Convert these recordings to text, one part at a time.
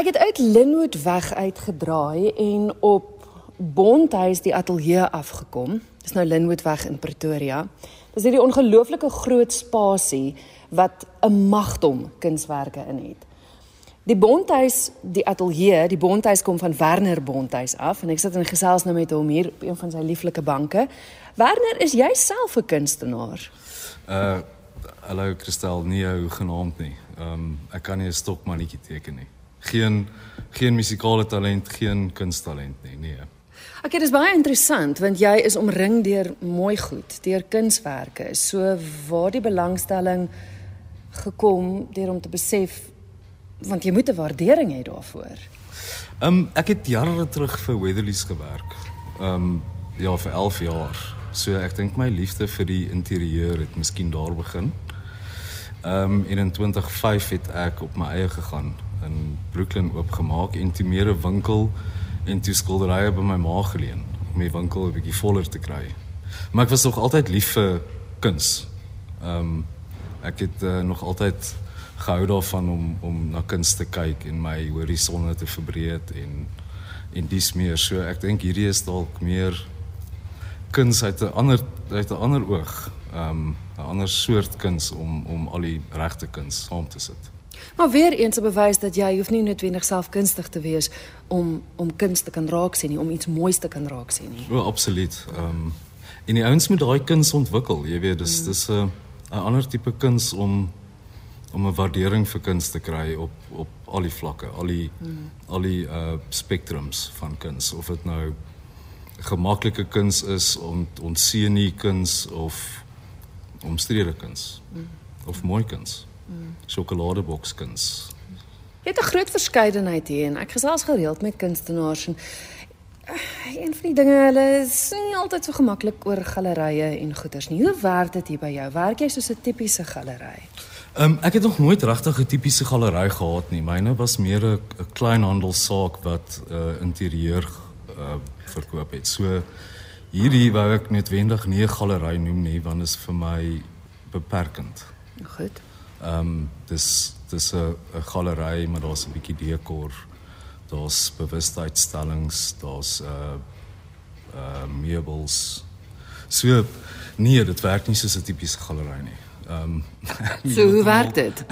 Ek het uit Linwood weg uitgedraai en op Bondhuis die ateljee afgekom. Dis nou Linwood weg in Pretoria. Dis hierdie ongelooflike groot spasie wat 'n magdom kunswerke in het. Die Bondhuis, die ateljee, die Bondhuis kom van Werner Bondhuis af en ek sit in gesels nou met hom hier op een van sy lieflike banke. Werner, is jy self 'n kunstenaar? Uh hallo Christel, nie hoe genaamd nie. Ehm um, ek kan nie 'n stokmannetjie teken nie. Geen geen musikale talent, geen kunsttalent nie, nee. Ek dit is baie interessant want jy is omring deur mooi goed, deur kunswerke. So waar die belangstelling gekom deur om te besef want jy moet 'n waardering hê daarvoor. Ehm um, ek het jare terug vir Weatherly's gewerk. Ehm um, ja, vir 11 jaar. So ek dink my liefde vir die interieur het miskien daar begin. Ehm um, in 2005 het ek op my eie gegaan in Brooklyn oopgemaak en toe meer 'n winkel en toe skilderye by my ma geleen om die winkel 'n bietjie voller te kry. Maar ek was nog altyd lief vir kuns. Ehm um, ek het uh, nog altyd gehou daarvan om om na kuns te kyk en my horisonne te verbreek en en dis meer so ek dink hierdie is dalk meer kuns uit 'n ander uit 'n ander oog, ehm um, 'n ander soort kuns om om al die regte kuns saam te sit. Maar weer eens 'n bewys dat jy hoef nie noodwendig self kunstig te wees om om kuns te kan raak sien nie, om iets moois te kan raak sien nie. O, absoluut. Ehm um, en die ouens moet daai kuns ontwikkel, jy weet, dis mm. dis 'n 'n ander tipe kuns om om 'n waardering vir kuns te kry op op al die vlakke, al die mm. al die uh spektrums van kuns of dit nou gemaklike kuns is om onseën nie kuns of omstrede kuns mm. of mooi kuns. Mm. Sjokoladeboks kuns. Jy het 'n groot verskeidenheid hier en ek gesels gereeld met kunstenaars en uh, een van die dinge hulle is nie altyd so gemaklik oor gallerye en goeders nie. Hoe werk dit hier by jou? Werk jy soos 'n tipiese galery? Ehm um, ek het nog nooit regtig 'n tipiese galery gehad nie. Myne was meer 'n kleinhandelsaak wat uh, interieur uh, verkoop het. So hierdie wou ek netwendig nie 'n galery noem nie want dit is vir my beperkend. Goed. Ehm um, dis dis 'n 'n galery maar daar's 'n bietjie dekor. Daar's bewustheidstellings, daar's uh uh meubels. So nee, dit werk nie soos 'n tipiese galery nie. Ehm um, So hoe werk dit?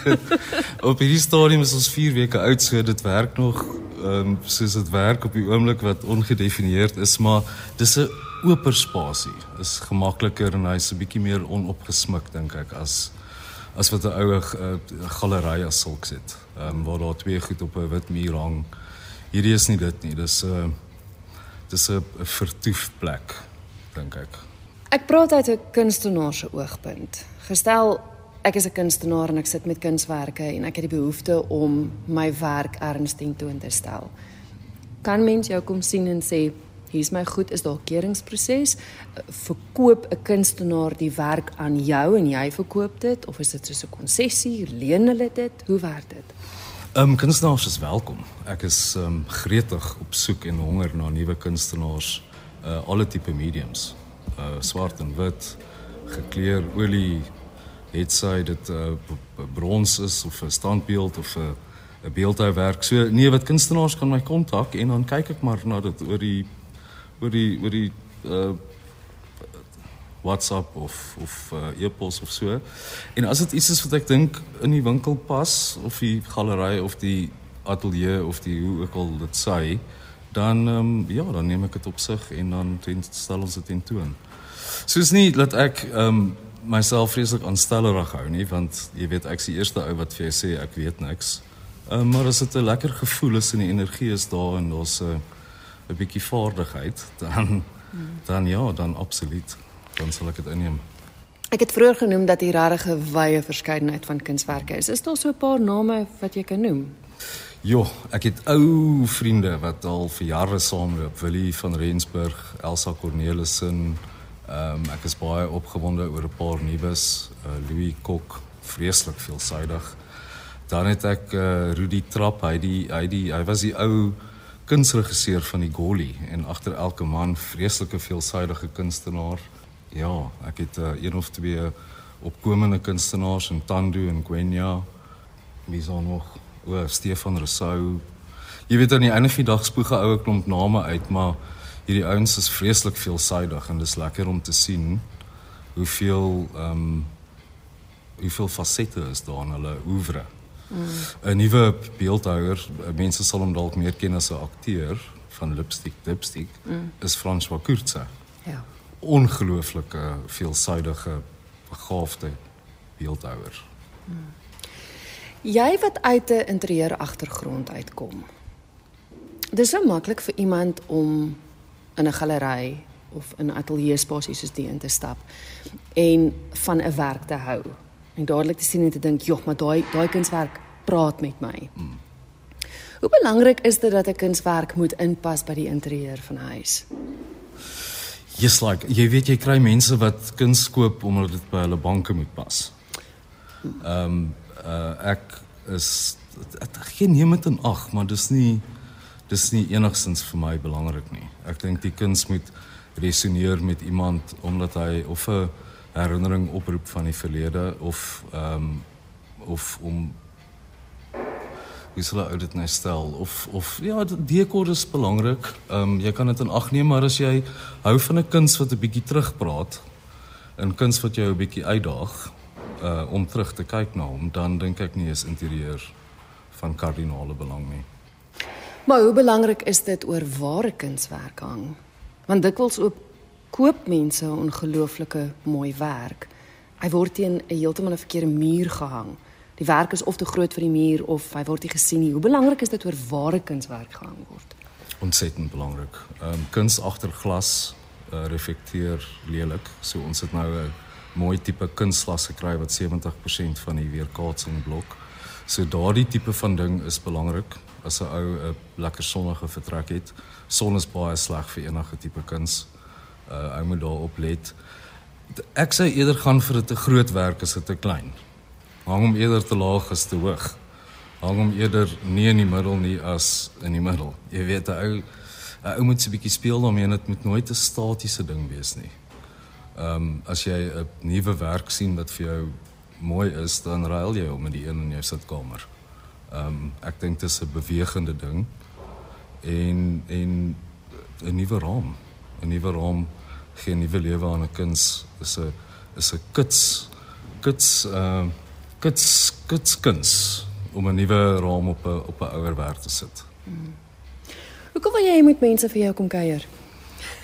op hierdie stadium is ons 4 weke oud, so dit werk nog ehm um, soos dit werk op die oomblik wat ongedefinieerd is, maar dis 'n oop spasie. Is gemakliker en hy's 'n bietjie meer onopgesmik dink ek as as wat 'n ou uh, galery as sulk sit. Ehm um, waar daar twee goed op 'n wit muur hang. Hierdie is nie dit nie. Dis 'n uh, dis 'n vertoefplek dink ek. Ek praat uit 'n kunstenaar se oogpunt. Gestel ek is 'n kunstenaar en ek sit met kunswerke en ek het die behoefte om my werk ernstig ten te stel. Kan mens jou kom sien en sê hier's my goed, is daar 'n keuringsproses? Verkoop 'n kunstenaar die werk aan jou en jy verkoop dit of is dit soos 'n konsessie? Leen hulle dit? Hoe werk dit? Ehm um, kunstenaars is welkom. Ek is ehm um, gretig op soek en honger na nuwe kunstenaars, uh alle tipe mediums uh swart en wit gekleur olie het sy dit uh brons is of 'n standbeeld of 'n 'n beeldhouwerk. So nee, wat kunstenaars kan my kontak en dan kyk ek maar na dit oor die oor die oor die uh WhatsApp of of uh, e-pos of so. En as dit iets is wat ek dink in die winkel pas of die galery of die ateljee of die hoe ook al dit sê, dan ehm um, ja, dan neem ek dit op sig en dan stel ons dit in toon. Soos nie dat ek ehm um, myself vreeslik aanstellerig hou nie, want jy weet ek's die eerste ou wat vir jou sê ek weet niks. Ehm um, maar as dit 'n lekker gevoel is en die energie is daar en daar's 'n 'n bietjie vaardigheid, dan dan ja, dan absoluut. Dan sal ek dit inneem. Ek het vroeër genoem dat hier regtig 'n wye verskeidenheid van kunswerke is. Is daar so 'n paar name wat jy kan noem? Jo, ek het ou vriende wat al vir jare saamloop. Willie van Rensburg, Elsa Cornelissen, Ehm um, ek is baie opgewonde oor 'n paar nuus. Uh, Louis Kok, vreeslik veelsidig. Dan het ek uh, Rudy Trap, hy die hy die hy was die ou kunsregisseur van die Goli en agter elke man vreeslike veelsidige kunstenaar. Ja, ek het uh, een of twee opkomende kunstenaars in Tando en Gwenya. Wie is nog? O, Stefan Rousseau. Jy weet aan die einde van die dag spoeg 'n oue klomp name uit, maar hierdie ouens is vreeslik veelsidig en dis lekker om te sien hoeveel ehm um, hoeveel fasette is daar in hulle oeuvre. 'n mm. Nuwe beeldhouer, mense sal hom dalk meer ken as 'n akteur van Lipstick Dipstick, mm. is François Courtse. Ja. Ongelooflike veelsidige begaafde beeldhouer. Mm. Jy wat uit 'n interieur agtergrond uitkom. Dis so maklik vir iemand om in 'n galery of in 'n ateljee spasie soos die in te stap en van 'n werk te hou. En dadelik te sien en te dink, "Jog, maar daai daai kunswerk praat met my." Mm. Hoe belangrik is dit dat 'n kunswerk moet inpas by die interieur van 'n huis? Yes, like jy weet jy kry mense wat kuns koop omdat dit by hulle banke moet pas. Ehm um, uh, ek is ek geen neem dit in ag, maar dis nie dis nie enigstens vir my belangrik nie. Ek dink die kuns moet resoneer met iemand omdat hy of 'n herinnering oproep van die verlede of ehm um, of om wie sal ou dit nou stel of of ja dekor is belangrik. Ehm um, jy kan dit in ag neem maar as jy hou van 'n kuns wat 'n bietjie terugpraat en kuns wat jou 'n bietjie uitdaag uh om terug te kyk na hom dan dink ek nie is interieur van kardinale belang nie. Maar hoe belangrik is dit oor ware kunswerk hang? Want dikwels ook koop mense ongelooflike mooi werk. Hy word teen 'n heeltemal 'n verkeerde muur gehang. Die werk is of te groot vir die muur of hy word nie gesien nie. Hoe belangrik is dit oor ware kunswerk gehang word? Ontsettend belangrik. Ehm um, kuns agter glas uh, reflekteer lelik. So ons het nou 'n mooi tipe kunsglas gekry wat 70% van die weerkaatsing blok. So daardie tipe van ding is belangrik as 'n ou 'n lekker sonnige vertrek het. Son is baie sleg vir enige tipe kuns. Uh ou moet daarop let. Ek sê eerder gaan vir 'n te groot werk as 'n te klein. Hang hom eerder te laag as te hoog. Hang hom eerder nie in die middel nie as in die middel. Jy weet 'n ou 'n ou moet se bietjie speel daarmee en dit moet nooit 'n statiese ding wees nie. Ehm um, as jy 'n nuwe werk sien wat vir jou mooi is, dan ruil jy hom in die een in jou sitkamer. Ehm um, ek dink dit is 'n bewegende ding en en 'n nuwe raam. 'n Nuwe raam gee 'n nuwe lewe aan 'n kuns. Is 'n is 'n kits kits ehm uh, kits kits kuns om 'n nuwe raam op 'n op 'n ouer werk te sit. Hmm. Hoe kom jy met mense vir jou kom kuier?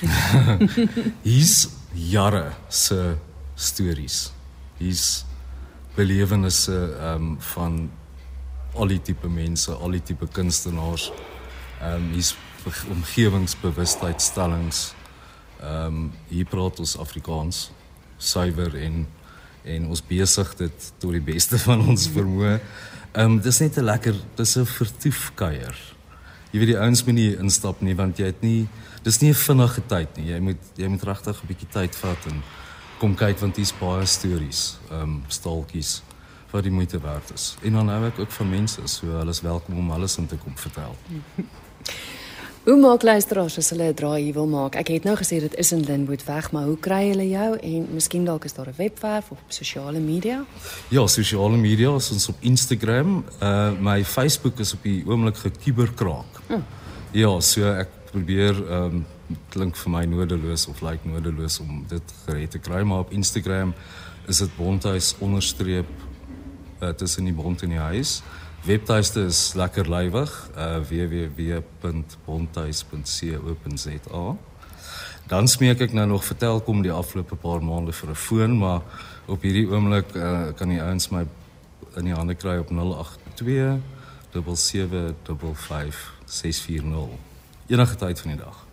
Hier's jare se stories. Hier's belewennisse ehm um, van al die tipe mense, al die tipe kunstenaars. Ehm um, hier's omgewingsbewustheidstellings. Ehm um, hier praat ons Afrikaans suiwer en en ons besig dit tot die beste van ons vermoë. Ehm um, dis net 'n lekker, dis 'n vertoefkuier. Jy weet die ouens moet nie instap nie want jy het nie dis nie 'n vinnige tyd nie. Jy moet jy moet regtig 'n bietjie tyd vat en kom kyk want hier's baie stories, ehm um, staaltjies wat die moeite werd is. En dan hou ek ook van mense, so hulle is welkom om alles in te kom vertel. hoe maak luisteraars as hulle 'n draai hier wil maak? Ek het nou gesê dit is in Linwood weg, maar hoe kry hulle jou en miskien dalk is daar 'n webwerf of sosiale media? Ja, sosiale media is ons op Instagram. Uh my Facebook is op die oomblik gekuberkraak. Hm. Ja, so ek probeer ehm um, klink vir my nodeloos of lyk like nodeloos om dit gereed te kry, maar op Instagram is dit bonthuis onderstreep uh, tussen die bond en die huis. Webtuiste is lekker lywig, uh, www.bondhuis.co.za. Dan smeek ek nou nog vertel kom die afgelope paar maande vir 'n foon, maar op hierdie oomblik uh, kan die ouens my in die hande kry op 082 7755 640 enige tyd van die dag.